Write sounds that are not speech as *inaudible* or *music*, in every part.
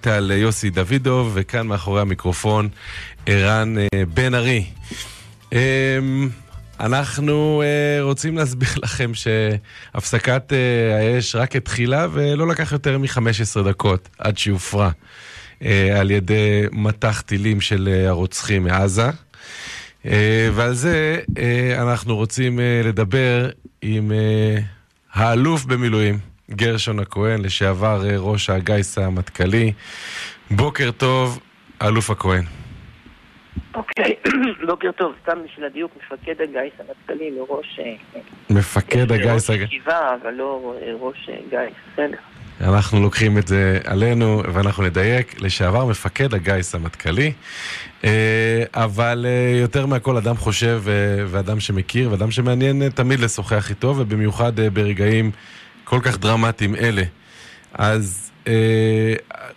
בדיגיטל יוסי דוידוב, וכאן מאחורי המיקרופון ערן בן ארי. אמ, אנחנו uh, רוצים להסביר *laughs* לכם שהפסקת uh, האש רק התחילה ולא לקח יותר מ-15 דקות עד שהופרה על ידי מטח טילים של הרוצחים מעזה. Uh, ועל זה uh, אנחנו רוצים uh, לדבר עם uh, האלוף במילואים, גרשון הכהן, לשעבר uh, ראש הגיס המטכ"לי. בוקר טוב, אלוף הכהן. אוקיי, *coughs* בוקר טוב, סתם בשביל הדיוק, מפקד הגיס המטכ"לי, לא ראש... אה, מפקד הגיס... ראש ישיבה, אבל לא ראש אה, גיס, בסדר. אנחנו לוקחים את זה עלינו, ואנחנו נדייק, לשעבר מפקד הגיס המטכ"לי, אה, אבל יותר מהכל אדם חושב ואדם שמכיר, ואדם שמעניין תמיד לשוחח איתו, ובמיוחד ברגעים כל כך דרמטיים אלה. אז אה,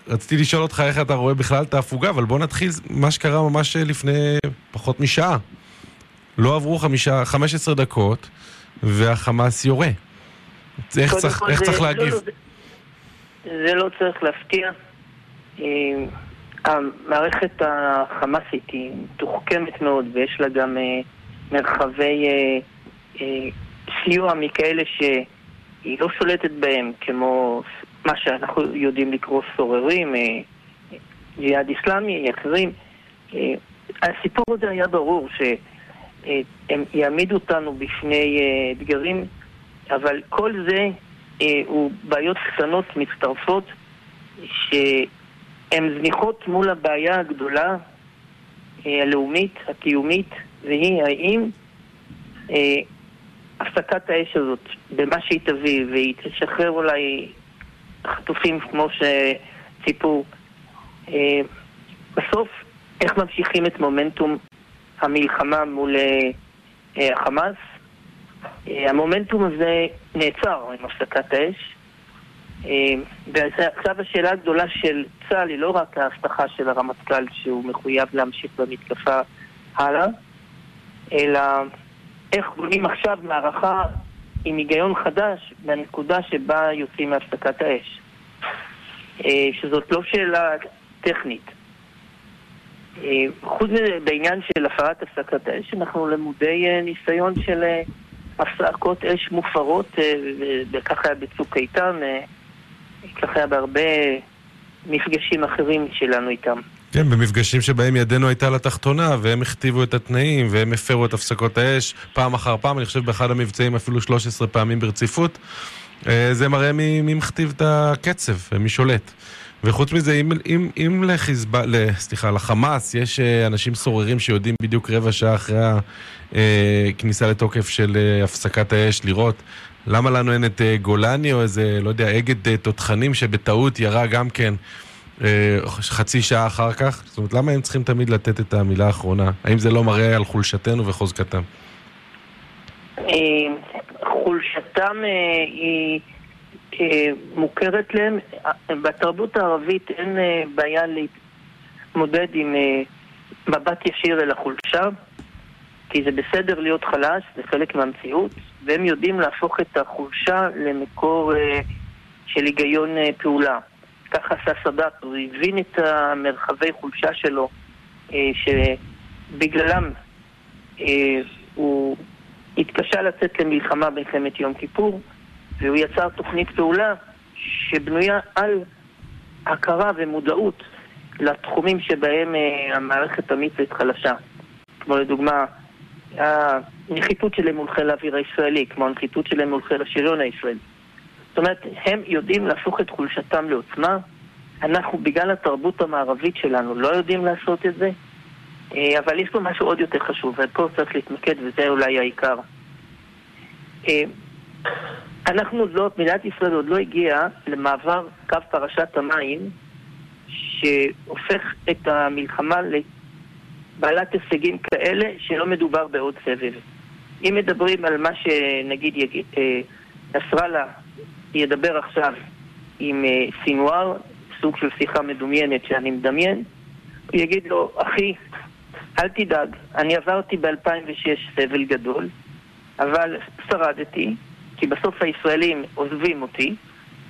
רציתי לשאול אותך איך אתה רואה בכלל את ההפוגה, אבל בוא נתחיל מה שקרה ממש לפני פחות משעה. לא עברו חמישה, 15 דקות, והחמאס יורה. איך צריך, איך צריך לא, להגיב? לא, זה, זה לא צריך להפתיע. אה, המערכת החמאסית היא מתוחכמת מאוד ויש לה גם אה, מרחבי סיוע מכאלה שהיא לא שולטת בהם, כמו מה שאנחנו יודעים לקרוא סוררים, אה, ג'יהאד איסלאמי, אחרים. אה, הסיפור הזה היה ברור שהם יעמידו אותנו בפני אה, אתגרים, אבל כל זה הוא בעיות קטנות מצטרפות שהן זניחות מול הבעיה הגדולה הלאומית, הקיומית, והיא האם הפסקת האש הזאת, במה שהיא תביא, והיא תשחרר אולי חטופים כמו שציפו. אה, בסוף, איך ממשיכים את מומנטום המלחמה מול אה, החמאס? אה, המומנטום הזה נעצר עם הפסקת האש. ועכשיו השאלה הגדולה של צה"ל היא לא רק ההבטחה של הרמטכ"ל שהוא מחויב להמשיך במתקפה הלאה, אלא איך בונים עכשיו מערכה עם היגיון חדש בנקודה שבה יוצאים מהפסקת האש. אה, שזאת לא שאלה טכנית. אה, חוץ מזה, בעניין של הפרת הפסקת האש, אנחנו למודי אה, ניסיון של הפסקות אש מופרות, וככה היה בצוק איתן, ככה היה בהרבה מפגשים אחרים שלנו איתם. כן, במפגשים שבהם ידנו הייתה לתחתונה, והם הכתיבו את התנאים, והם הפרו את הפסקות האש פעם אחר פעם, אני חושב באחד המבצעים אפילו 13 פעמים ברציפות. אה, זה מראה מי, מי מכתיב את הקצב ומי שולט. וחוץ מזה, אם, אם, אם לחיזבא, סליחה, לחמאס יש אה, אנשים סוררים שיודעים בדיוק רבע שעה אחרי הכניסה אה, לתוקף של הפסקת האש לראות למה לנו אין את גולני או איזה, לא יודע, אגד תותחנים שבטעות ירה גם כן חצי שעה אחר כך? זאת אומרת, למה הם צריכים תמיד לתת את המילה האחרונה? האם זה לא מראה על חולשתנו וחוזקתם? חולשתם אה, היא אה, מוכרת להם. בתרבות הערבית אין אה, בעיה להתמודד עם מבט ישיר אל החולשה, כי זה בסדר להיות חלש, זה חלק מהמציאות, והם יודעים להפוך את החולשה למקור של היגיון פעולה. ככה עשה סאדאת, הוא הבין את המרחבי חולשה שלו, שבגללם הוא התקשה לצאת למלחמה במלחמת יום כיפור, והוא יצר תוכנית פעולה שבנויה על הכרה ומודעות לתחומים שבהם uh, המערכת המצרית חלשה. כמו לדוגמה, הנחיתות שלהם מול חיל האוויר הישראלי, כמו הנחיתות שלהם מול חיל השריון הישראלי. זאת אומרת, הם יודעים להפוך את חולשתם לעוצמה. אנחנו, בגלל התרבות המערבית שלנו, לא יודעים לעשות את זה, אה, אבל יש פה משהו עוד יותר חשוב, ופה צריך להתמקד, וזה אולי העיקר. אה, אנחנו לא, מדינת ישראל עוד לא הגיעה למעבר קו פרשת המים, שהופך את המלחמה לבעלת הישגים כאלה שלא מדובר בעוד סבב. אם מדברים על מה שנגיד יגיד, אה, נסראללה ידבר עכשיו עם סינואר, סוג של שיחה מדומיינת שאני מדמיין, הוא יגיד לו, אחי, אל תדאג, אני עברתי ב-2006 סבל גדול, אבל שרדתי, כי בסוף הישראלים עוזבים אותי,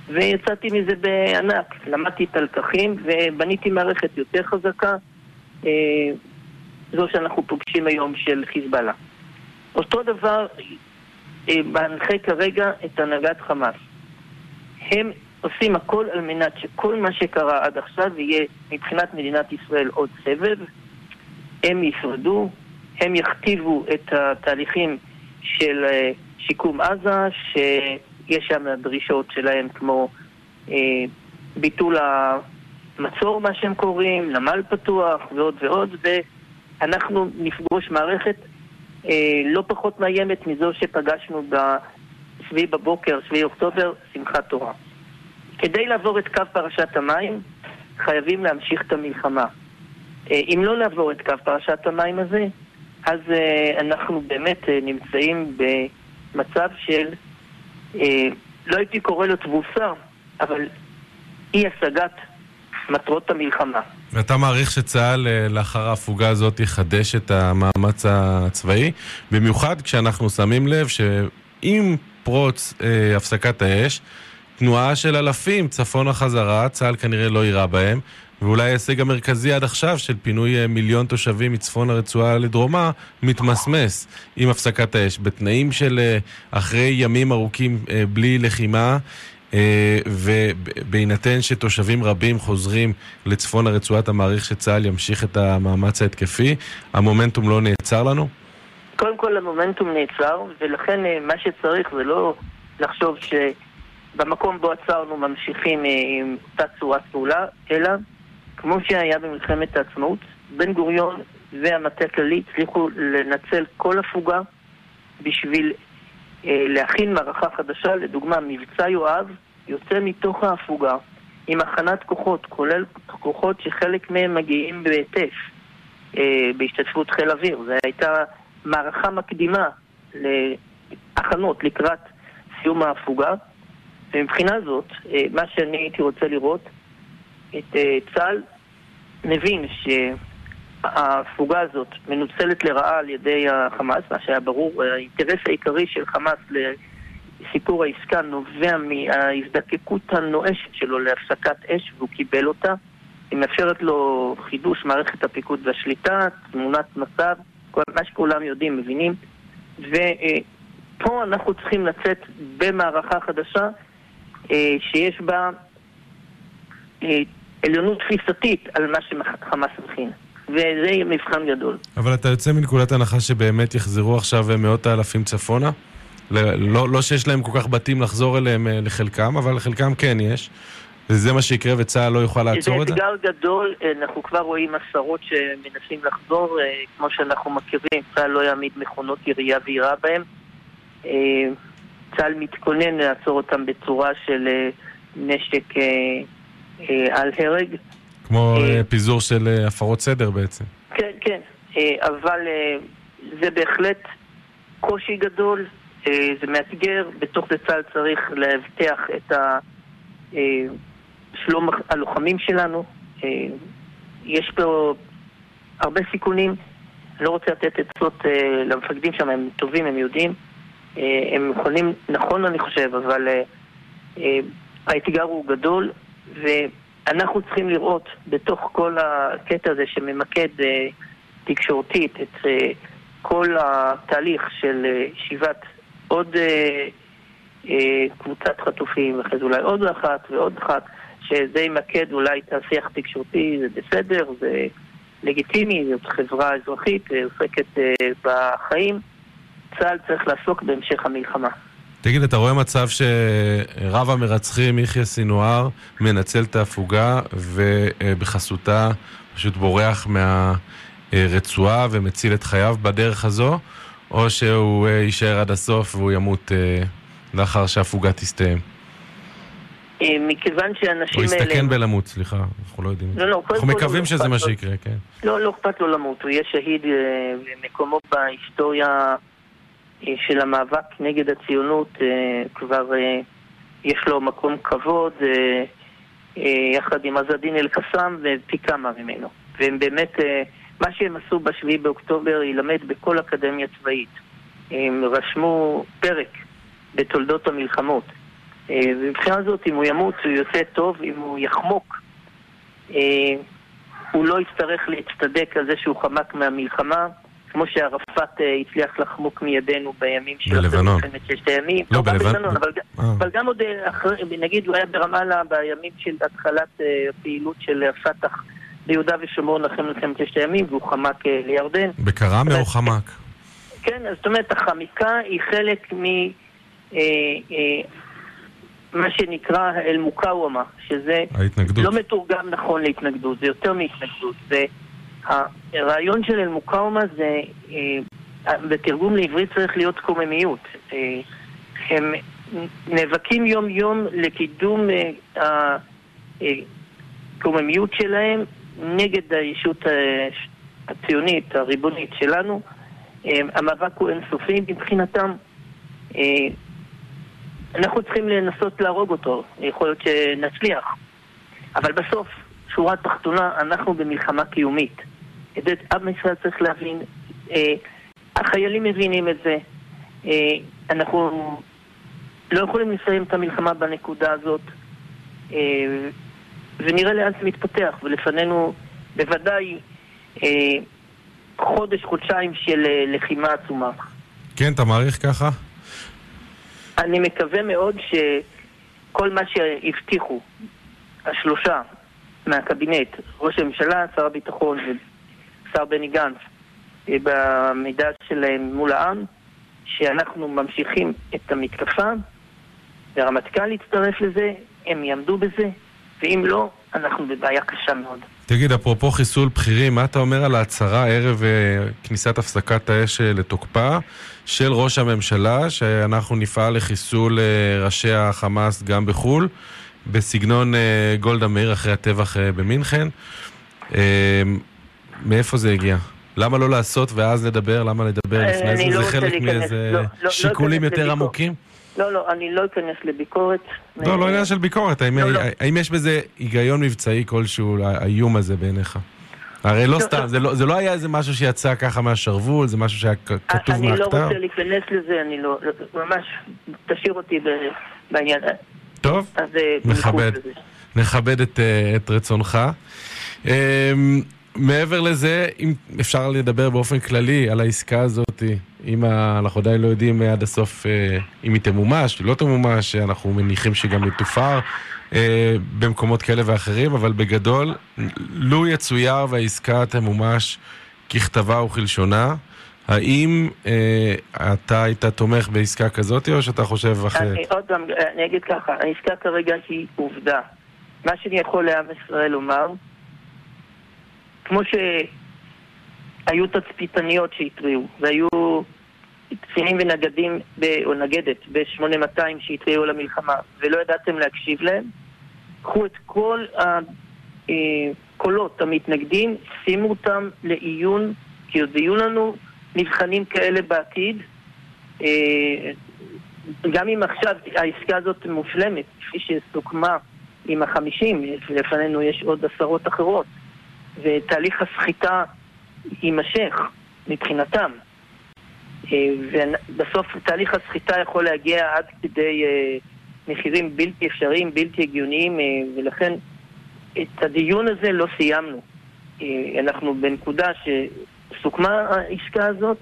ויצאתי מזה בענק. למדתי את הלקחים ובניתי מערכת יותר חזקה, אה, זו שאנחנו פוגשים היום של חיזבאללה. אותו דבר אה, מנחה כרגע את הנהגת חמאס. הם עושים הכל על מנת שכל מה שקרה עד עכשיו יהיה מבחינת מדינת ישראל עוד סבב. הם ישרדו, הם יכתיבו את התהליכים של אה, שיקום עזה, שיש שם דרישות שלהם כמו אה, ביטול המצור, מה שהם קוראים, נמל פתוח ועוד ועוד, ואנחנו נפגוש מערכת אה, לא פחות מאיימת מזו שפגשנו בשביעי בבוקר, שביעי אוקטובר, שמחת תורה. כדי לעבור את קו פרשת המים, חייבים להמשיך את המלחמה. אה, אם לא לעבור את קו פרשת המים הזה, אז uh, אנחנו באמת uh, נמצאים במצב של, לא הייתי קורא לו תבוסה, אבל אי השגת מטרות המלחמה. ואתה מעריך שצה"ל לאחר ההפוגה הזאת יחדש את המאמץ הצבאי? במיוחד כשאנחנו שמים לב שעם פרוץ אה, הפסקת האש, תנועה של אלפים צפונה חזרה, צה"ל כנראה לא יירה בהם, ואולי ההישג המרכזי עד עכשיו של פינוי אה, מיליון תושבים מצפון הרצועה לדרומה מתמסמס עם הפסקת האש. בתנאים של אה, אחרי ימים ארוכים אה, בלי לחימה ובהינתן שתושבים רבים חוזרים לצפון הרצועה, אתה מעריך שצה"ל ימשיך את המאמץ ההתקפי? המומנטום לא נעצר לנו? קודם כל המומנטום נעצר, ולכן מה שצריך זה לא לחשוב שבמקום בו עצרנו ממשיכים עם אותה צורת פעולה, אלא כמו שהיה במלחמת העצמאות, בן גוריון והמטה הכללי הצליחו לנצל כל הפוגה בשביל אה, להכין מערכה חדשה, לדוגמה מבצע יואב יוצא מתוך ההפוגה עם הכנת כוחות, כולל כוחות שחלק מהם מגיעים בהיטף, אה, בהשתתפות חיל אוויר. זו הייתה מערכה מקדימה להכנות לקראת סיום ההפוגה, ומבחינה זאת, אה, מה שאני הייתי רוצה לראות את אה, צה"ל מבין שההפוגה הזאת מנוצלת לרעה על ידי החמאס, מה שהיה ברור, האינטרס העיקרי של חמאס לסיפור העסקה נובע מההזדקקות הנואשת שלו להפסקת אש והוא קיבל אותה. היא מאפשרת לו חידוש מערכת הפיקוד והשליטה, תמונת מצב, מה שכולם יודעים, מבינים. ופה אנחנו צריכים לצאת במערכה חדשה אה, שיש בה אה, עליונות תפיסתית על מה שחמאס מכין. וזה מבחן גדול. אבל אתה יוצא מנקודת הנחה שבאמת יחזרו עכשיו מאות האלפים צפונה? לא, לא שיש להם כל כך בתים לחזור אליהם אה, לחלקם, אבל לחלקם כן יש. וזה מה שיקרה וצה"ל לא יוכל לעצור את זה? זה אתגר גדול, אה, אנחנו כבר רואים עשרות שמנסים לחזור, אה, כמו שאנחנו מכירים, צה"ל לא יעמיד מכונות ירייה ויירה בהם. צה"ל מתכונן לעצור אותם בצורה של נשק אה, על הרג. כמו אה, אה, פיזור של הפרות סדר בעצם. כן, כן, אבל זה בהחלט קושי גדול, זה מאתגר, בתוך זה צה"ל צריך להבטיח את שלום הלוחמים שלנו. יש פה הרבה סיכונים, לא רוצה לתת עצות למפקדים שם, הם טובים, הם יודעים. הם יכולים, נכון אני חושב, אבל האתגר הוא גדול, ואנחנו צריכים לראות בתוך כל הקטע הזה שממקד אה, תקשורתית את אה, כל התהליך של אה, שיבת עוד אה, אה, קבוצת חטופים, ואחרי זה אולי עוד אחת ועוד אחת, שזה ימקד אולי את השיח תקשורתי, זה בסדר, זה לגיטימי, זאת חברה אזרחית, אה, עוסקת אה, בחיים. צה"ל צריך לעסוק בהמשך המלחמה. תגיד, אתה רואה מצב שרב המרצחים, יחיא סינואר, מנצל את ההפוגה ובחסותה פשוט בורח מהרצועה ומציל את חייו בדרך הזו, או שהוא יישאר עד הסוף והוא ימות אה, לאחר שההפוגה תסתיים? אה, מכיוון שאנשים האלה... הוא יסתכן בלמות, סליחה, אנחנו לא יודעים. לא, לא, אנחנו מקווים לא שזה מה שיקרה, כן. לא, לא אכפת לו למות, הוא יהיה שהיד אה, בהיסטוריה אה, של המאבק נגד הציונות כבר יש לו מקום כבוד יחד עם עזדין אל-קסאם ופי כמה ממנו. והם באמת, מה שהם עשו בשביעי באוקטובר יילמד בכל אקדמיה צבאית. הם רשמו פרק בתולדות המלחמות. אה, ומבחינה זאת, אם הוא ימות, הוא יוצא טוב, אם הוא יחמוק, אה, הוא לא יצטרך להצטדק על זה שהוא חמק מהמלחמה, כמו שערפאת אה, הצליח לחמוק מידינו בימים של בלבנון. מלחמת ששת הימים. לא, גם בלבנון. אבל, אה. גם עוד אה, אחרי, נגיד הוא היה ברמאללה בימים של התחלת אה, הפעילות של הפת"ח ביהודה ושומרון אחרי מלחמת ששת הימים, והוא חמק אה, לירדן. בקראמה או חמק? כן, זאת אומרת, החמיקה היא חלק מ... אה, אה, מה שנקרא האל-מוקאוומה, שזה ההתנגדות. לא מתורגם נכון להתנגדות, זה יותר מהתנגדות. והרעיון של אל-מוקאוומה זה, אה, בתרגום לעברית צריך להיות קוממיות. אה, הם נאבקים יום-יום לקידום אה, הקוממיות שלהם נגד הישות אה, הציונית, הריבונית שלנו. אה, המאבק הוא אינסופי מבחינתם. אנחנו צריכים לנסות להרוג אותו, יכול להיות שנצליח. אבל בסוף, שורה תחתונה, אנחנו במלחמה קיומית. את זה עם ישראל צריך להבין. אה, החיילים מבינים את זה. אה, אנחנו לא יכולים לסיים את המלחמה בנקודה הזאת. אה, ונראה לאן זה מתפתח, ולפנינו בוודאי אה, חודש, חודשיים של אה, לחימה עצומה. כן, אתה מעריך ככה? אני מקווה מאוד שכל מה שהבטיחו השלושה מהקבינט, ראש הממשלה, שר הביטחון ושר בני גנץ, אה, במידע שלהם מול העם, שאנחנו ממשיכים את המתקפה, והרמטכ"ל יצטרף לזה, הם יעמדו בזה, ואם לא, אנחנו בבעיה קשה מאוד. תגיד, אפרופו חיסול בכירים, מה אתה אומר על ההצהרה ערב אה, כניסת הפסקת האש אה, לתוקפה של ראש הממשלה, שאנחנו נפעל לחיסול אה, ראשי החמאס גם בחו"ל, בסגנון גולדה מאיר אחרי הטבח במינכן? מאיפה זה הגיע? למה לא לעשות ואז לדבר? למה לדבר לפני זה? לא זה רוצה חלק מאיזה לא, לא, לא שיקולים יותר. עמוקים? לא, לא, אני לא אכנס לביקורת. לא, לא עניין של ביקורת, האם, לא, לא. האם יש בזה היגיון מבצעי כלשהו, האיום הזה בעיניך? הרי לא לא, סתם. זה לא, זה לא היה איזה משהו שיצא ככה מהשרוול, זה משהו שהיה כ- כתוב אני לא מהכתב. רוצה להיכנס לזה, אני לא, ממש, תשאיר אותי בעניין. טוב, אה, לזה. נכבד את, אה, את רצונך. מעבר לזה, אם אפשר לדבר באופן כללי על העסקה הזאת, אם. אנחנו עדיין לא יודעים עד הסוף אה, אם היא תמומש, לא תמומש, אנחנו מניחים שגם היא תופר אה, במקומות כאלה ואחרים, אבל בגדול, לו יצויר והעסקה תמומש ככתבה וכלשונה, האם אה, אתה היית תומך בעסקה כזאת, או שאתה חושב אחרת? אני עוד פעם, אני אגיד ככה, העסקה כרגע היא עובדה. מה שאני יכול לעם ישראל לומר, כמו שהיו תצפיתניות שהתריעו, והיו קצינים ונגדים, ב- או נגדת, ב-8200 שהתריעו על המלחמה, ולא ידעתם להקשיב להם, קחו את כל הקולות המתנגדים, שימו אותם לעיון, כי עוד יהיו לנו מבחנים כאלה בעתיד. אה, גם אם עכשיו העסקה הזאת מושלמת, כפי שסוכמה עם החמישים, לפנינו יש עוד עשרות אחרות, ותהליך הסחיטה יימשך מבחינתם. אה, ובסוף תהליך הסחיטה יכול להגיע עד כדי אה, מחירים בלתי אפשריים, בלתי הגיוניים, אה, ולכן את הדיון הזה לא סיימנו. אנחנו בנקודה שסוכמה העסקה הזאת,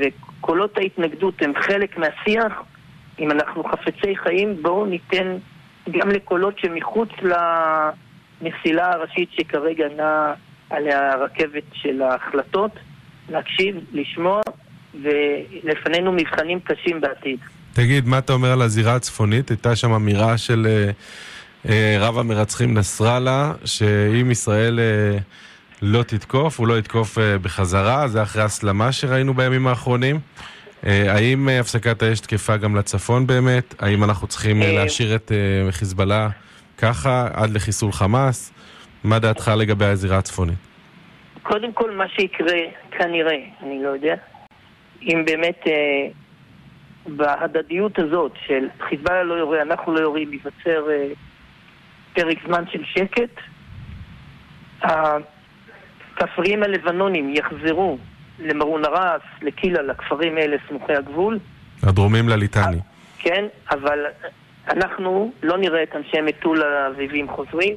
וקולות ההתנגדות הם חלק מהשיח. אם אנחנו חפצי חיים, בואו ניתן גם לקולות שמחוץ למסילה הראשית שכרגע נעה עליה הרכבת של ההחלטות, להקשיב, לשמוע, ולפנינו מבחנים קשים בעתיד. תגיד, מה אתה אומר על הזירה הצפונית? הייתה שם אמירה של אה, אה, רב המרצחים נסראללה, שאם ישראל אה, לא תתקוף, הוא לא יתקוף אה, בחזרה, זה אחרי הסלמה שראינו בימים האחרונים. אה, האם אה, הפסקת האש תקפה גם לצפון באמת? האם אנחנו צריכים אה, אה, להשאיר את אה, חיזבאללה ככה עד לחיסול חמאס? מה דעתך לגבי הזירה הצפונית? קודם כל, מה שיקרה, כנראה, אני לא יודע, אם באמת אה, בהדדיות הזאת של חיזבאללה לא יורה, אנחנו לא יורים, ייווצר אה, פרק זמן של שקט, הכפריים הלבנונים יחזרו למרון הרס, לקילה, לכפרים האלה סמוכי הגבול, הדרומים לליטני. כן, אבל אנחנו לא נראה את אנשי מטולה אביבים חוזרים,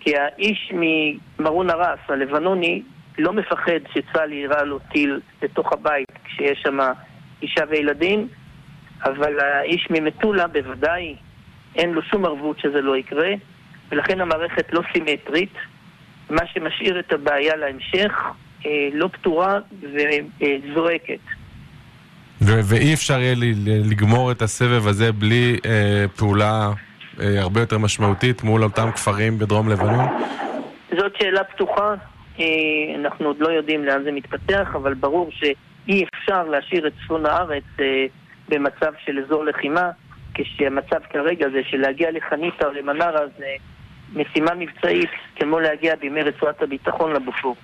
כי האיש ממרון הרס, הלבנוני, לא מפחד שצה"ל יירה לו טיל לתוך הבית כשיש שם אישה וילדים, אבל האיש ממטולה בוודאי אין לו שום ערבות שזה לא יקרה, ולכן המערכת לא סימטרית, מה שמשאיר את הבעיה להמשך אה, לא פתורה וזועקת. ואי אפשר יהיה לגמור את הסבב הזה בלי אה, פעולה אה, הרבה יותר משמעותית מול אותם כפרים בדרום לבנון? זאת שאלה פתוחה. אה, אנחנו עוד לא יודעים לאן זה מתפתח, אבל ברור שאי אפשר להשאיר את צפון הארץ אה, במצב של אזור לחימה, כשהמצב כרגע זה שלהגיע לחניתה או למנרה זה משימה מבצעית כמו להגיע בימי רצועת הביטחון לבופור.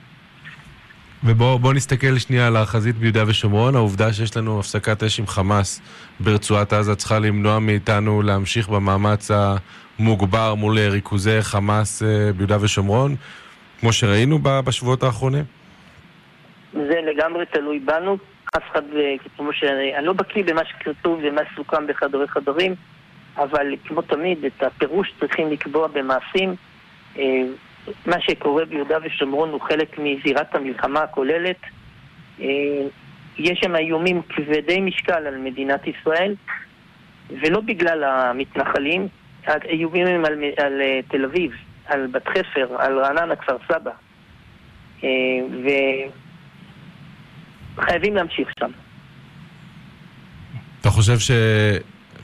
ובואו נסתכל שנייה על החזית ביהודה ושומרון. העובדה שיש לנו הפסקת אש עם חמאס ברצועת עזה צריכה למנוע מאיתנו להמשיך במאמץ המוגבר מול ריכוזי חמאס אה, ביהודה ושומרון, כמו שראינו בשבועות האחרונים? זה לגמרי תלוי בנו. אף אחד, אה, כמו שאני, אני לא בקיא במה שכתוב ומה סוכם בחדרי חדרים, אבל כמו תמיד, את הפירוש צריכים לקבוע במעשים. מה שקורה ביהודה ושומרון הוא חלק מזירת המלחמה הכוללת. אה, יש שם איומים כבדי משקל על מדינת ישראל, ולא בגלל המתנחלים, האיומים הם על, על אה, תל אביב, על בת חפר, על רעננה, כפר סבא. אה, וחייבים להמשיך שם. אתה חושב ש...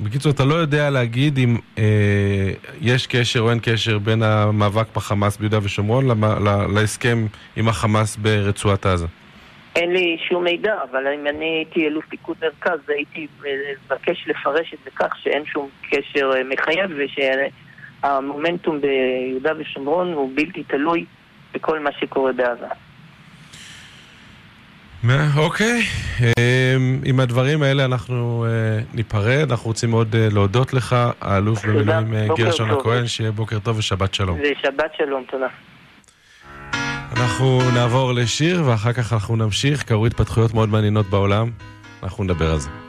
בקיצור, אתה לא יודע להגיד אם אה, יש קשר או אין קשר בין המאבק בחמאס ביהודה ושומרון למה, לה, להסכם עם החמאס ברצועת עזה. אין לי שום מידע, אבל אם אני הייתי אלוף פיקוד מרכז, הייתי מבקש לפרש את זה כך שאין שום קשר אה, מחייב ושהמומנטום ביהודה ושומרון הוא בלתי תלוי בכל מה שקורה בעזה. אוקיי, אמ, עם הדברים האלה אנחנו אה, ניפרד, אנחנו רוצים מאוד אה, להודות לך, האלוף במילואים אה, גרשון הכהן, שיהיה בוקר טוב ושבת שלום. ושבת שלום, תודה. אנחנו נעבור לשיר ואחר כך אנחנו נמשיך, קרו התפתחויות מאוד מעניינות בעולם, אנחנו נדבר על זה.